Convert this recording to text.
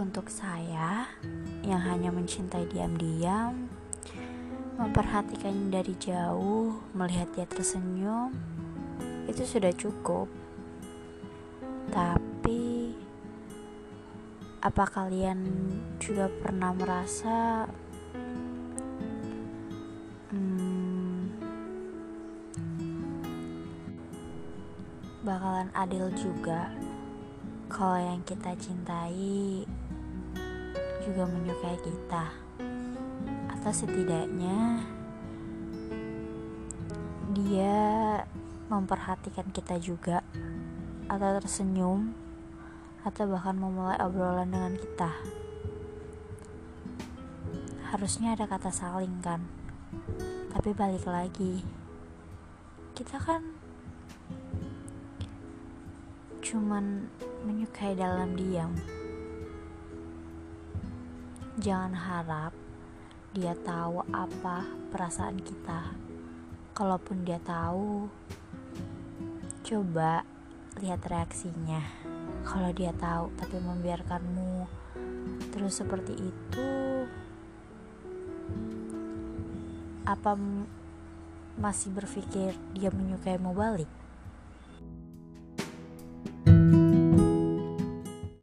untuk saya yang hanya mencintai diam-diam, memperhatikannya dari jauh, melihat dia tersenyum, itu sudah cukup. Tapi, apa kalian juga pernah merasa hmm, bakalan adil juga? kalau yang kita cintai juga menyukai kita, atau setidaknya dia memperhatikan kita juga, atau tersenyum, atau bahkan memulai obrolan dengan kita. Harusnya ada kata saling, kan? Tapi balik lagi, kita kan cuman menyukai dalam diam. Jangan harap dia tahu apa perasaan kita. Kalaupun dia tahu, coba lihat reaksinya. Kalau dia tahu tapi membiarkanmu terus seperti itu, apa masih berpikir dia menyukaimu balik?